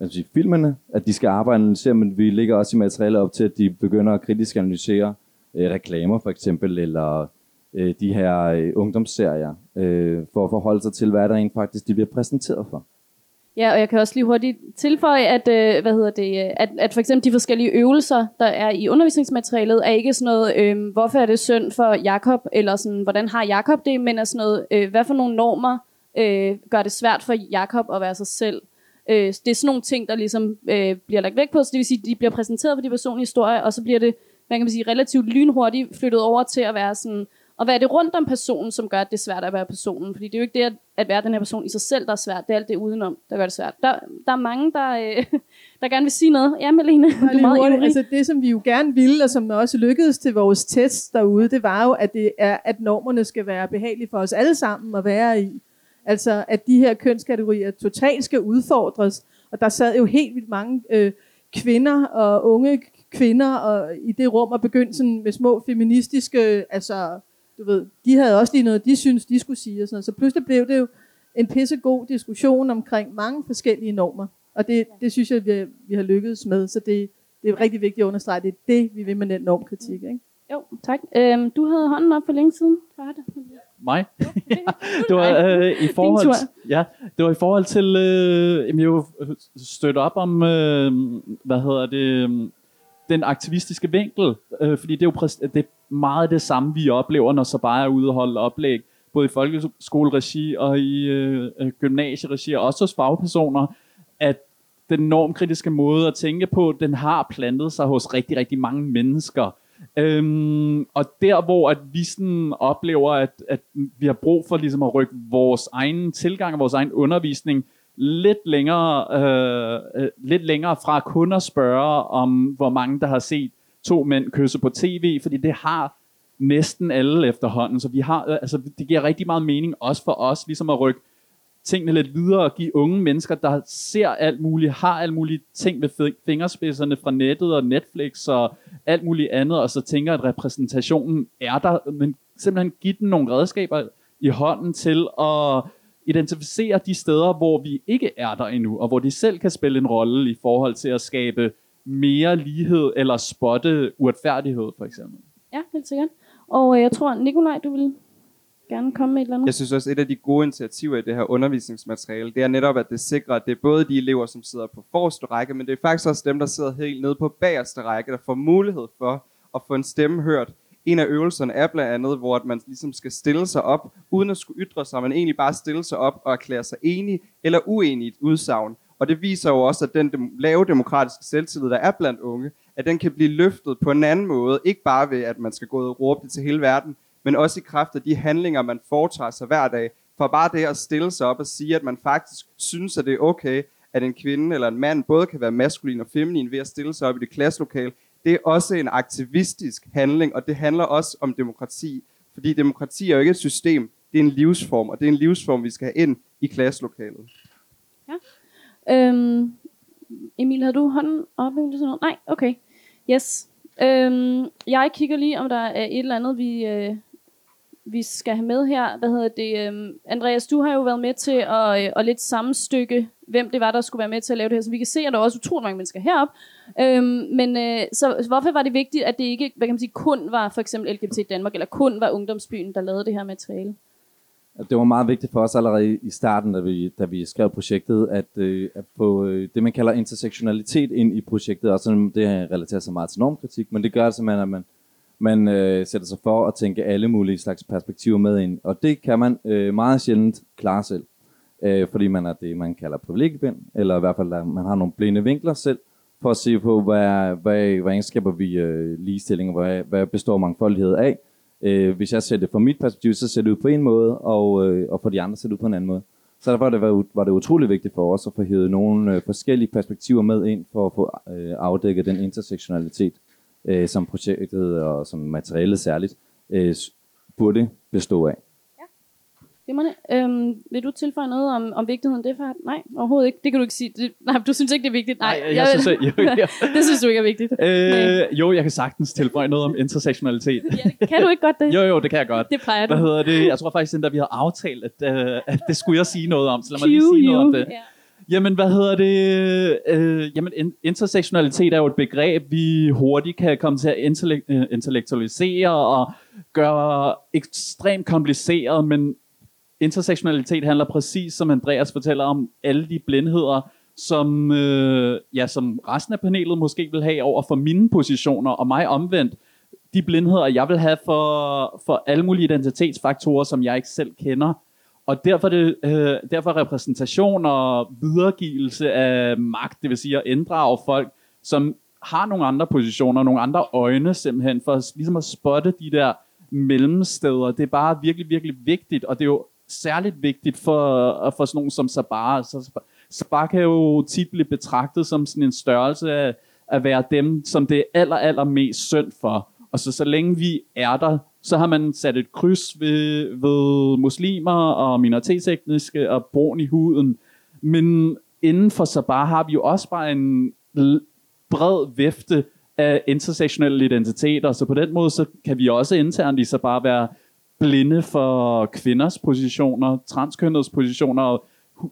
jeg sige, filmene, at de skal arbejde og analysere, men vi ligger også i materialet op til, at de begynder at kritisk analysere øh, reklamer for eksempel, eller øh, de her øh, ungdomsserier, øh, for at forholde sig til, hvad der egentlig faktisk de bliver præsenteret for. Ja, og jeg kan også lige hurtigt tilføje, at, øh, hvad hedder det, øh, at, at for eksempel de forskellige øvelser, der er i undervisningsmaterialet, er ikke sådan noget, øh, hvorfor er det synd for Jakob eller sådan, hvordan har Jakob det, men er sådan noget, øh, hvad for nogle normer øh, gør det svært for Jakob at være sig selv. Øh, det er sådan nogle ting, der ligesom øh, bliver lagt væk på, så det vil sige, at de bliver præsenteret for de personlige historier, og så bliver det, hvad kan man sige, relativt lynhurtigt flyttet over til at være sådan, og hvad er det rundt om personen, som gør, at det er svært at være personen? Fordi det er jo ikke det, at være den her person i sig selv, der er svært. Det er alt det udenom, der gør det svært. Der, der er mange, der, øh, *laughs* der gerne vil sige noget. Ja, Melene, du er meget hurtigt. Altså det, som vi jo gerne ville, og som også lykkedes til vores test derude, det var jo, at, det er, at normerne skal være behagelige for os alle sammen at være i. Altså, at de her kønskategorier totalt skal udfordres. Og der sad jo helt vildt mange øh, kvinder og unge kvinder og i det rum og begyndte sådan med små feministiske, altså, du ved, de havde også lige noget, de synes de skulle sige og sådan noget. Så pludselig blev det jo en pissegod diskussion omkring mange forskellige normer. Og det, det synes jeg, vi, vi har lykkedes med, så det, det er rigtig vigtigt at understrege, det er det, vi vil med den normkritik. Ikke? Jo, tak. Øhm, du havde hånden op for længe siden. Hvad det? Mig? ja, *laughs* det var øh, i forhold til, ja, det var i forhold til øh, jeg jo støtte op om øh, hvad hedder det øh, den aktivistiske vinkel, øh, fordi det er jo præ- det er meget det samme vi oplever når så bare er ude og holde oplæg både i folkeskoleregi og i øh, øh, gymnasieregi og også hos fagpersoner at den normkritiske måde at tænke på, den har plantet sig hos rigtig, rigtig mange mennesker. Øhm, og der hvor at vi sådan oplever at, at vi har brug for ligesom at rykke vores egen tilgang og vores egen undervisning lidt længere, øh, øh, lidt længere fra kun at spørge om hvor mange der har set to mænd kysse på tv, fordi det har næsten alle efterhånden, så vi har, øh, altså, det giver rigtig meget mening også for os, ligesom at rykke tingene lidt videre og give unge mennesker, der ser alt muligt, har alt muligt ting ved fingerspidserne fra nettet og Netflix og alt muligt andet, og så tænker, at repræsentationen er der, men simpelthen give dem nogle redskaber i hånden til at identificere de steder, hvor vi ikke er der endnu, og hvor de selv kan spille en rolle i forhold til at skabe mere lighed eller spotte uretfærdighed, for eksempel. Ja, helt sikkert. Og øh, jeg tror, Nikolaj, du vil gerne komme med et eller andet? Jeg synes også, et af de gode initiativer i det her undervisningsmateriale, det er netop, at det sikrer, at det er både de elever, som sidder på forreste række, men det er faktisk også dem, der sidder helt nede på bagerste række, der får mulighed for at få en stemme hørt. En af øvelserne er blandt andet, hvor man ligesom skal stille sig op, uden at skulle ytre sig, men egentlig bare stille sig op og erklære sig enig eller uenig i et udsagn. Og det viser jo også, at den dem- lave demokratiske selvtillid, der er blandt unge, at den kan blive løftet på en anden måde, ikke bare ved, at man skal gå ud og råbe det til hele verden, men også i kraft af de handlinger, man foretager sig hver dag. For bare det at stille sig op og sige, at man faktisk synes, at det er okay, at en kvinde eller en mand både kan være maskulin og feminin ved at stille sig op i det klasselokale, det er også en aktivistisk handling, og det handler også om demokrati. Fordi demokrati er jo ikke et system, det er en livsform, og det er en livsform, vi skal have ind i klasselokalet. Øhm, Emil, havde du hånden oppe? eller sådan noget? Nej, okay. Yes. Øhm, jeg kigger lige, om der er et eller andet, vi, øh, vi skal have med her. Hvad hedder det? Øhm, Andreas, du har jo været med til at, øh, at lidt sammenstykke, hvem det var, der skulle være med til at lave det her. Så vi kan se, at der er også utrolig mange mennesker heroppe. Øhm, men øh, så hvorfor var det vigtigt, at det ikke hvad kan man sige, kun var for eksempel LGBT Danmark, eller kun var Ungdomsbyen, der lavede det her materiale? Det var meget vigtigt for os allerede i starten, da vi, da vi skrev projektet, at, øh, at få øh, det, man kalder intersektionalitet ind i projektet. og sådan, det relaterer sig meget til normkritik, men det gør altså, det man... at man, man øh, sætter sig for at tænke alle mulige slags perspektiver med ind. Og det kan man øh, meget sjældent klare selv, øh, fordi man er det, man kalder privilegiebind, eller i hvert fald, at man har nogle blinde vinkler selv, for at se på, hvad, hvad, hvad skaber vi øh, ligestilling, og hvad, hvad består mangfoldighed af. Øh, hvis jeg ser det fra mit perspektiv, så ser det ud på en måde, og, øh, og for de andre ser det ud på en anden måde. Så derfor det var, var det utrolig vigtigt for os at få hævet nogle øh, forskellige perspektiver med ind, for at få øh, afdækket den intersektionalitet, øh, som projektet og som materialet særligt øh, burde bestå af. Glimrende. Øhm, vil du tilføje noget om, om vigtigheden det for? Nej, overhovedet ikke. Det kan du ikke sige. Det, nej, du synes ikke, det er vigtigt. Nej, Nej, jeg synes, at- jo, jo. det synes du ikke er vigtigt. Nej. Øh, jo, jeg kan sagtens tilføje noget om intersektionalitet. Ja, kan du ikke godt det? jo, jo, det kan jeg godt. Det plejer du. Hvad hedder det? Jeg tror faktisk, at vi har aftalt, at, øh, at det skulle jeg sige noget om. Så lad mig lige sige noget om det. Ja. Jamen, hvad hedder det? Øh, jamen, intersektionalitet er jo et begreb, vi hurtigt kan komme til at øh, intellektualisere og gøre ekstremt kompliceret, men intersektionalitet handler præcis, som Andreas fortæller om, alle de blindheder, som, øh, ja, som resten af panelet måske vil have over for mine positioner, og mig omvendt, de blindheder, jeg vil have for, for alle mulige identitetsfaktorer, som jeg ikke selv kender. Og derfor, det, øh, derfor repræsentation og videregivelse af magt, det vil sige at inddrage folk, som har nogle andre positioner, nogle andre øjne simpelthen, for ligesom at spotte de der mellemsteder. Det er bare virkelig, virkelig vigtigt, og det er jo særligt vigtigt for, for sådan nogen som Sabah. Så Sabah kan jo tit blive betragtet som sådan en størrelse af at være dem, som det er aller, aller mest synd for. Og så, så længe vi er der, så har man sat et kryds ved, ved muslimer og minoritetsetniske og brun i huden. Men inden for Sabah har vi jo også bare en bred vifte af intersektionelle identiteter, så på den måde så kan vi også internt i Sabah være blinde for kvinders positioner, transkønnedes positioner, og,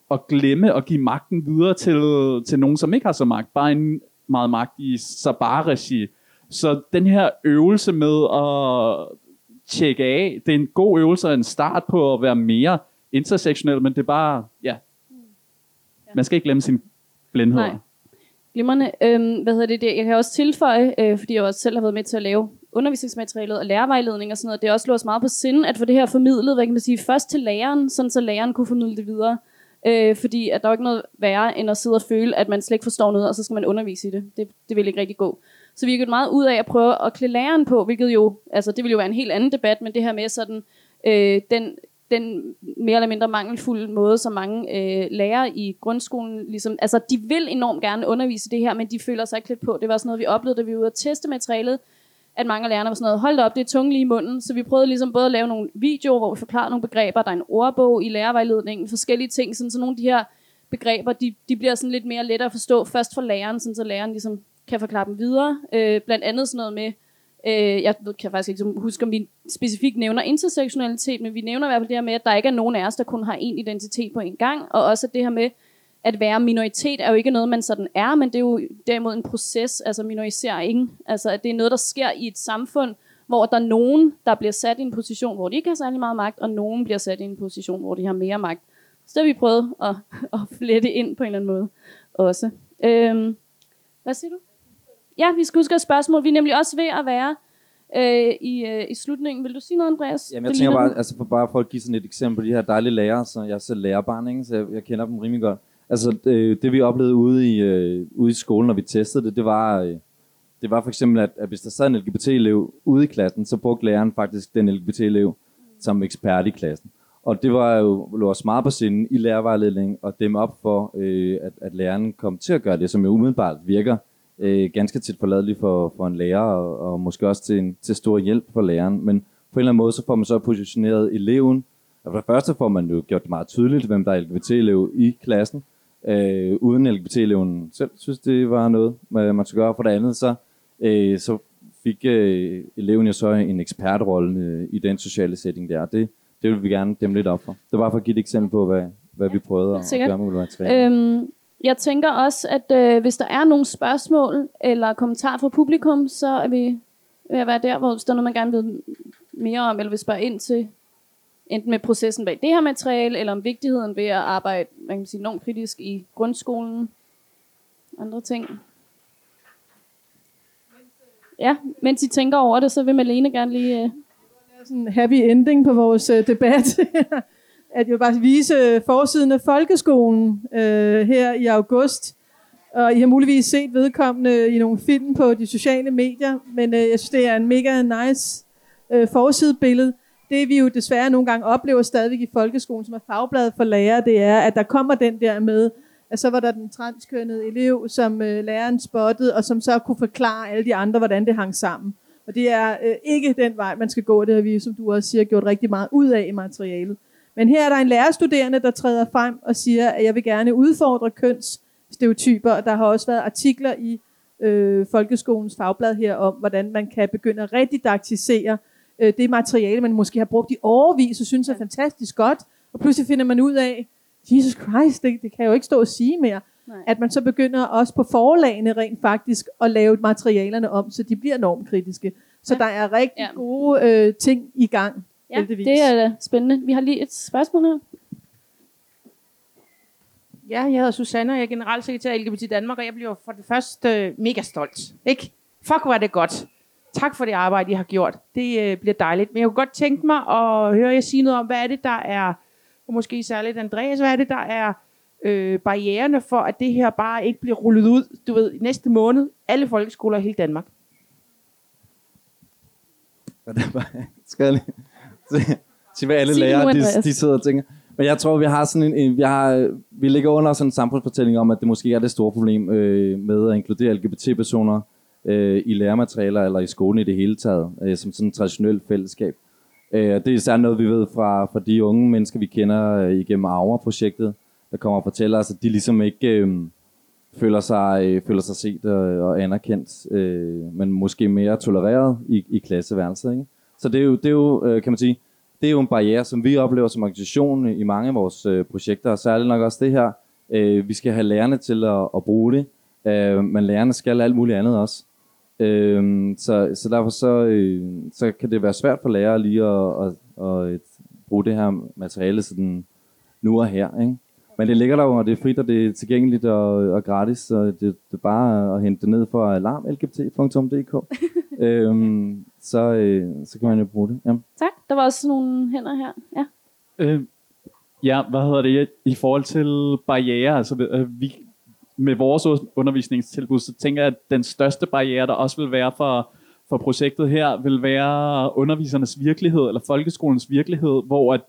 og glemme at give magten videre til, til nogen, som ikke har så magt, bare en meget magt i Sabah-regi. Så den her øvelse med at tjekke af, det er en god øvelse og en start på at være mere intersektionel, men det er bare, ja, man skal ikke glemme sin blindhed. Nej. Glimrende. Øhm, hvad hedder det, det? Jeg kan også tilføje, øh, fordi jeg også selv har været med til at lave undervisningsmaterialet og lærervejledning og sådan noget. Det er også lå os meget på sinde, at få det her formidlet, hvad kan man sige, først til læreren, sådan så læreren kunne formidle det videre. Øh, fordi at der er ikke noget værre, end at sidde og føle, at man slet ikke forstår noget, og så skal man undervise i det. Det, det vil ikke rigtig gå. Så vi har gjort meget ud af at prøve at klæde læreren på, hvilket jo, altså det vil jo være en helt anden debat, men det her med sådan, øh, den, den mere eller mindre mangelfulde måde, som mange øh, lærere i grundskolen, ligesom, altså de vil enormt gerne undervise det her, men de føler sig ikke lidt på. Det var sådan noget, vi oplevede, da vi var ude at teste materialet, at mange af lærerne var sådan noget, hold op, det er tunge lige i munden. Så vi prøvede ligesom både at lave nogle videoer, hvor vi forklarer nogle begreber, der er en ordbog i lærervejledningen, forskellige ting, sådan så nogle af de her begreber, de, de bliver sådan lidt mere lettere at forstå først for læreren, sådan så læreren ligesom kan forklare dem videre. Øh, blandt andet sådan noget med, øh, jeg ved, kan faktisk ikke huske, om vi specifikt nævner intersektionalitet, men vi nævner i hvert fald det her med, at der ikke er nogen af os, der kun har én identitet på en gang, og også det her med, at være minoritet er jo ikke noget, man sådan er, men det er jo derimod en proces, altså minorisering. Altså at det er noget, der sker i et samfund, hvor der er nogen, der bliver sat i en position, hvor de ikke har særlig meget magt, og nogen bliver sat i en position, hvor de har mere magt. Så det har vi prøvet at, *laughs* at flette ind på en eller anden måde også. Øhm, hvad siger du? Ja, vi skal huske et spørgsmål. Vi er nemlig også ved at være øh, i, øh, i slutningen. Vil du sige noget, Andreas? Jamen, jeg Det tænker bare, altså for bare for at give sådan et eksempel på de her dejlige lærere, så jeg er selv lærerbarn, ikke? så jeg, jeg kender dem rimelig godt. Altså, øh, det vi oplevede ude i, øh, ude i skolen, når vi testede det, det var, øh, det var for eksempel, at, at hvis der sad en LGBT-elev ude i klassen, så brugte læreren faktisk den LGBT-elev som ekspert i klassen. Og det var jo lå os meget på sinde i lærervejledning at dæmme op for, øh, at, at læreren kom til at gøre det, som jo umiddelbart virker øh, ganske tit forladeligt for, for en lærer, og, og måske også til, en, til stor hjælp for læreren. Men på en eller anden måde, så får man så positioneret eleven. Og for det første får man jo gjort det meget tydeligt, hvem der er LGBT-elev i klassen, øh, uden LGBT-eleven selv synes, det var noget, man skulle gøre. For det andet, så, øh, så fik øh, eleven jo så en ekspertrolle øh, i den sociale setting der. Det, det vil vi gerne dæmme lidt op for. Det var for at give et eksempel på, hvad, hvad vi prøvede at gøre med materiale. Øhm, jeg tænker også, at øh, hvis der er nogle spørgsmål eller kommentarer fra publikum, så er vi ved at være der, hvor hvis der er noget, man gerne vil mere om, eller vil spørge ind til, enten med processen bag det her materiale, eller om vigtigheden ved at arbejde man kan sige, enormt kritisk i grundskolen. Andre ting. Ja, mens I tænker over det, så vil Malene gerne lige... Øh, sådan en happy ending på vores øh, debat. *laughs* at jeg vil bare vise øh, forsiden af folkeskolen øh, her i august. Og I har muligvis set vedkommende i nogle film på de sociale medier, men øh, jeg synes, det er en mega nice øh, forsidebillede. Det vi jo desværre nogle gange oplever stadigvæk i folkeskolen, som er fagbladet for lærere, det er, at der kommer den der med, at så var der den transkønnede elev, som øh, læreren spottede, og som så kunne forklare alle de andre, hvordan det hang sammen. Og det er øh, ikke den vej, man skal gå. Det har vi, som du også siger, gjort rigtig meget ud af i materialet. Men her er der en lærerstuderende, der træder frem og siger, at jeg vil gerne udfordre kønsstereotyper. Og der har også været artikler i øh, Folkeskolens fagblad her om, hvordan man kan begynde at redidaktisere øh, det materiale, man måske har brugt i overvis og synes er fantastisk godt. Og pludselig finder man ud af, Jesus Christ, det, det kan jeg jo ikke stå og sige mere. Nej. At man så begynder også på forlagene rent faktisk at lave materialerne om, så de bliver normkritiske. Så Ja. der er rigtig Ja. gode øh, ting i gang. Ja, heldigvis. det er da spændende. Vi har lige et spørgsmål her. Ja, jeg hedder Susanne, og jeg er generalsekretær i LGBT Danmark, og jeg bliver for det første øh, mega stolt. Ikke? Fuck, hvor er det godt. Tak for det arbejde, I har gjort. Det øh, bliver dejligt. Men jeg kunne godt tænke mig at høre jer sige noget om, hvad er det, der er, og måske særligt Andreas, hvad er det, der er øh, barriererne for, at det her bare ikke bliver rullet ud, du ved, næste måned, alle folkeskoler i hele Danmark. Og det var, *laughs* skal jeg lige se hvad alle lærere de, de sidder og tænker. Men jeg tror, vi har sådan en, en vi, har, vi ligger under sådan en samfundsfortælling om, at det måske er det store problem øh, med at inkludere LGBT-personer øh, i lærematerialer eller i skolen i det hele taget, øh, som sådan et traditionelt fællesskab. Øh, det er især noget, vi ved fra, fra de unge mennesker, vi kender øh, igennem Aura-projektet, der kommer og fortæller os, at de ligesom ikke øh, føler, sig, øh, føler sig set og, og anerkendt, øh, men måske mere tolereret i, i klasseværelset. Ikke? Så det er jo, det er jo øh, kan man sige, det er jo en barriere, som vi oplever som organisation i mange af vores øh, projekter, og særligt nok også det her. Øh, vi skal have lærerne til at, at bruge det, øh, men lærerne skal alt muligt andet også. Øh, så, så derfor så, øh, så kan det være svært for lærere lige at, at, at, at bruge det her materiale sådan nu og her. Ikke? Men det ligger der jo, og det er frit, og det er tilgængeligt og, og gratis, så det, det er bare at hente det ned fra alarmlgbt.dk. *laughs* øhm, så, øh, så kan man jo bruge det. Ja. Tak. Der var også nogle hænder her. Ja. Øh, ja, hvad hedder det? I forhold til barriere, altså øh, vi, med vores undervisningstilbud, så tænker jeg, at den største barriere, der også vil være for, for projektet her, vil være undervisernes virkelighed, eller folkeskolens virkelighed, hvor at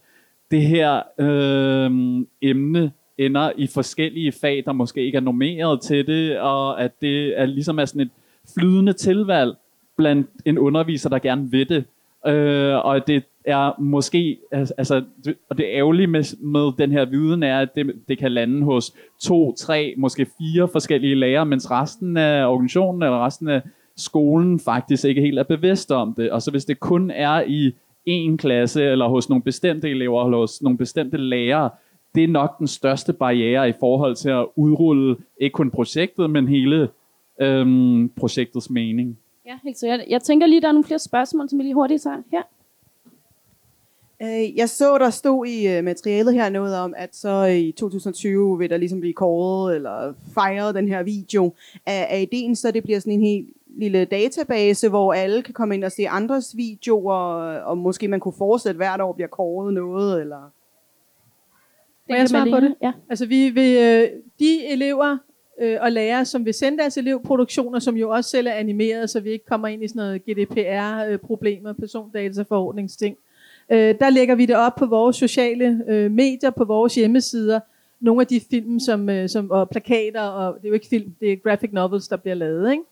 det her øh, emne ender i forskellige fag, der måske ikke er normeret til det, og at det er ligesom er sådan et flydende tilvalg blandt en underviser, der gerne vil det. Øh, og det er måske, altså, det- og det ærgerlige med, med den her viden er, at det, det kan lande hos to, tre, måske fire forskellige lærere, mens resten af organisationen eller resten af skolen faktisk ikke helt er bevidst om det. Og så hvis det kun er i en klasse, eller hos nogle bestemte elever, eller hos nogle bestemte lærere, det er nok den største barriere i forhold til at udrulle ikke kun projektet, men hele øhm, projektets mening ja, helt sikkert. Jeg tænker lige, der er nogle flere spørgsmål, som vi lige hurtigt tager her. Øh, Jeg så, der stod i øh, materialet her noget om, at så i 2020 vil der ligesom blive kåret eller fejret den her video. Er, er ideen så, det bliver sådan en helt lille database, hvor alle kan komme ind og se andres videoer, og måske man kunne fortsætte hvert år bliver kåret noget, eller... Må jeg svare på det? Ja. Altså vi vil, øh, de elever, øh, og lærere, som vil sende deres elevproduktioner, som jo også selv er animeret, så vi ikke kommer ind i sådan noget GDPR-problemer, persondataforordningsting. Øh, der lægger vi det op på vores sociale øh, medier, på vores hjemmesider, nogle af de film som, øh, som, og plakater, og det er jo ikke film, det er graphic novels, der bliver lavet. Ikke?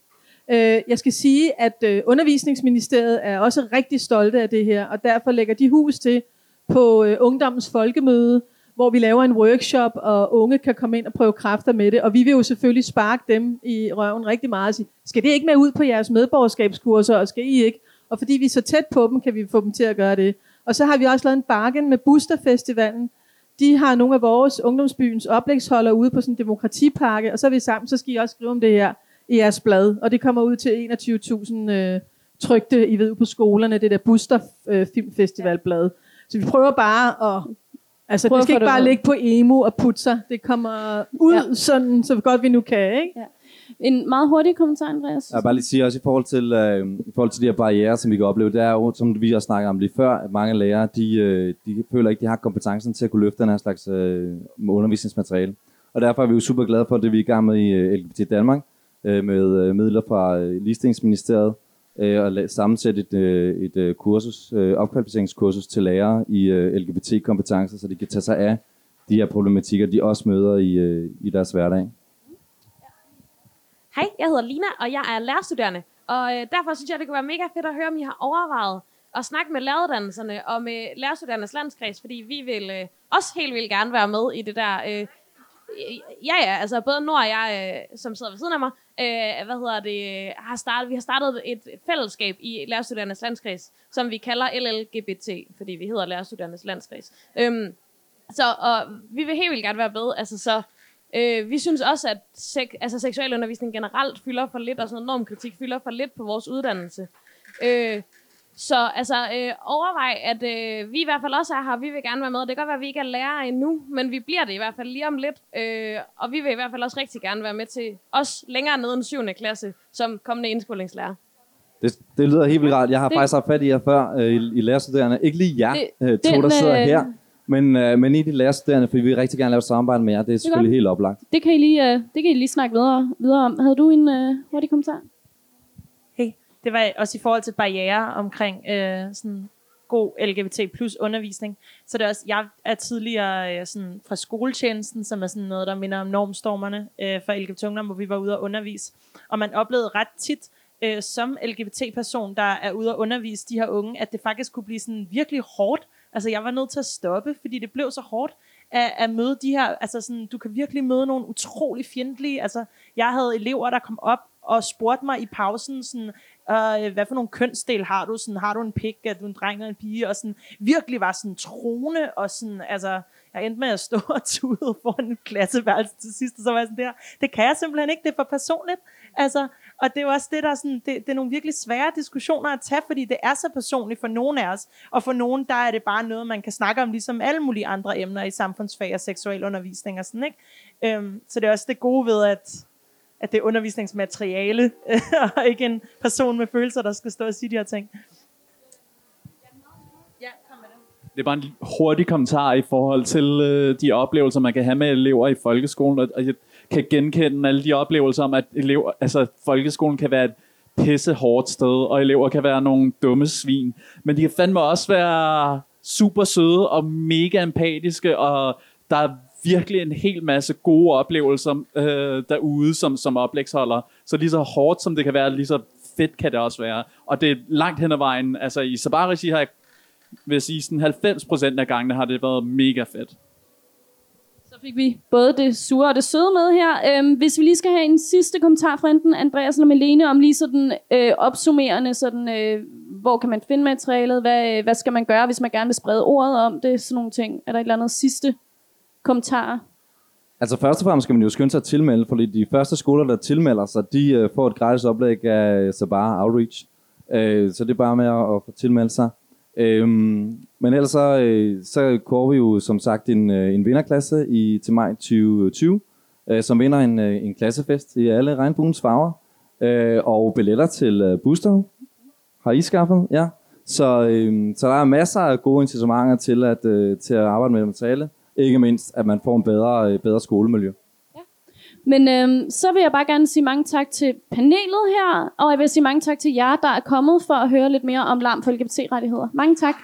Øh, jeg skal sige, at øh, undervisningsministeriet er også rigtig stolte af det her, og derfor lægger de hus til på øh, Ungdommens Folkemøde, hvor vi laver en workshop, og unge kan komme ind og prøve kræfter med det. Og vi vil jo selvfølgelig sparke dem i røven rigtig meget og sige, skal det ikke med ud på jeres medborgerskabskurser, og skal I ikke? Og fordi vi er så tæt på dem, kan vi få dem til at gøre det. Og så har vi også lavet en bargain med Buster Festivalen. De har nogle af vores ungdomsbyens oplægsholder ude på sådan en demokratipakke, og så er vi sammen, så skal I også skrive om det her i jeres blad. Og det kommer ud til 21.000 øh, trygte, I ved, på skolerne, det der Booster øh, Filmfestivalblad. Så vi prøver bare at Altså, Prøv det skal ikke bare ud. ligge på emo og putser. Det kommer ud ja. sådan, så godt vi nu kan, ikke? Ja. En meget hurtig kommentar, Andreas. Jeg vil bare lige sige også i forhold til, øh, i forhold til de her barriere, som vi kan opleve, det er jo, som vi også snakkede om lige før, at mange lærere, de, øh, de føler ikke, de har kompetencen til at kunne løfte den her slags øh, undervisningsmateriale. Og derfor er vi jo super glade for det, vi er i gang med i øh, LGBT Danmark, øh, med øh, midler fra øh, Ligestillingsministeriet, øh, at la- sammensætte et, øh, et øh, kursus, øh, opkvalificeringskursus til lærere i øh, LGBT-kompetencer, så de kan tage sig af de her problematikker, de også møder i, øh, i deres hverdag. Hej, jeg hedder Lina, og jeg er lærerstuderende. Og øh, derfor synes jeg, det kunne være mega fedt at høre, om I har overvejet at snakke med læreruddannelserne og med lærerstuderendes landskreds, fordi vi vil øh, også helt vildt gerne være med i det der... Øh, ja, ja, altså både Nord og jeg, øh, som sidder ved siden af mig, øh, hvad hedder det, har startet, vi har startet et fællesskab i lærerstuderendes landskreds, som vi kalder LLGBT, fordi vi hedder lærerstuderendes landskreds. Øhm, så og vi vil helt vildt gerne være med, altså så Øh, vi synes også, at sek- altså, seksualundervisning generelt fylder for lidt, altså og sådan noget normkritik fylder for lidt på vores uddannelse. Øh, så altså, øh, overvej, at øh, vi i hvert fald også er her, vi vil gerne være med. Det kan godt være, at vi ikke er lærere endnu, men vi bliver det i hvert fald lige om lidt. Øh, og vi vil i hvert fald også rigtig gerne være med til os længere nede end 7. klasse, som kommende indskolingslærer. Det, det lyder helt vildt rart. Jeg har Det- faktisk haft fat i jer før øh, i, i lærerstuderende. Ikke lige jer, Det- øh, to, den, der sidder øh, her, men, øh, men i de lærerstuderende, for vi vil rigtig gerne lave et samarbejde med jer. Det er selvfølgelig helt oplagt. Det kan I lige, øh, det kan I lige snakke videre, videre om. Havde du en øh, hurtig kommentar? Det var også i forhold til barriere omkring øh, sådan god LGBT plus undervisning. Så det er også, jeg er tidligere øh, sådan fra skoletjenesten, som er sådan noget, der minder om normstormerne øh, for LGBT ungdom, hvor vi var ude og undervise. Og man oplevede ret tit, øh, som LGBT-person, der er ude og undervise de her unge, at det faktisk kunne blive sådan virkelig hårdt. Altså jeg var nødt til at stoppe, fordi det blev så hårdt at, at møde de her, altså sådan, du kan virkelig møde nogle utrolig fjendtlige, altså jeg havde elever, der kom op og spurgte mig i pausen, sådan, øh, hvad for nogle kønsdel har du? Sådan, har du en pik? Er du en dreng eller en pige? Og sådan, virkelig var sådan troende, og sådan, altså, jeg endte med at stå *laughs* og tude foran en klasseværelse til sidst, og så var jeg sådan der, det kan jeg simpelthen ikke, det er for personligt. Altså, og det er også det, der er sådan, det, det er nogle virkelig svære diskussioner at tage, fordi det er så personligt for nogen af os, og for nogen, der er det bare noget, man kan snakke om, ligesom alle mulige andre emner i samfundsfag og seksualundervisning og sådan, ikke? Øhm, så det er også det gode ved, at, at det er undervisningsmateriale, *laughs* og ikke en person med følelser, der skal stå og sige de her ting. Det er bare en hurtig kommentar i forhold til øh, de oplevelser, man kan have med elever i folkeskolen. Og, og jeg kan genkende alle de oplevelser om, at elever, altså, folkeskolen kan være et pisse hårdt sted, og elever kan være nogle dumme svin. Men de kan fandme også være super søde og mega empatiske, og der er virkelig en hel masse gode oplevelser øh, derude som, som oplægsholder. Så lige så hårdt som det kan være, lige så fedt kan det også være. Og det er langt hen ad vejen. Altså i Sabarigi har jeg vil jeg sige, sådan 90% af gangene har det været mega fedt. Så fik vi både det sure og det søde med her. Øhm, hvis vi lige skal have en sidste kommentar fra enten Andreas eller Melene om lige sådan øh, opsummerende, sådan, øh, hvor kan man finde materialet, hvad, øh, hvad skal man gøre, hvis man gerne vil sprede ordet om det, sådan nogle ting. Er der et eller andet sidste kommentar? Altså først og fremmest skal man jo skynde sig at tilmelde, fordi de første skoler, der tilmelder sig, de øh, får et gratis oplæg af øh, Sabara Outreach. Øh, så det er bare med at, at få tilmeldt sig. Øhm, men ellers så, øh, så kører vi jo som sagt en, øh, en vinderklasse i, til maj 2020, øh, som vinder en, øh, en klassefest i alle regnbuens farver, øh, og billetter til øh, Booster har I skaffet, ja. Så, øh, så der er masser af gode incitamenter til at, øh, til at arbejde med materiale. Ikke mindst, at man får en bedre, øh, bedre skolemiljø. Ja. Men øhm, så vil jeg bare gerne sige mange tak til panelet her, og jeg vil sige mange tak til jer, der er kommet for at høre lidt mere om larm for LGBT-rettigheder. Mange tak.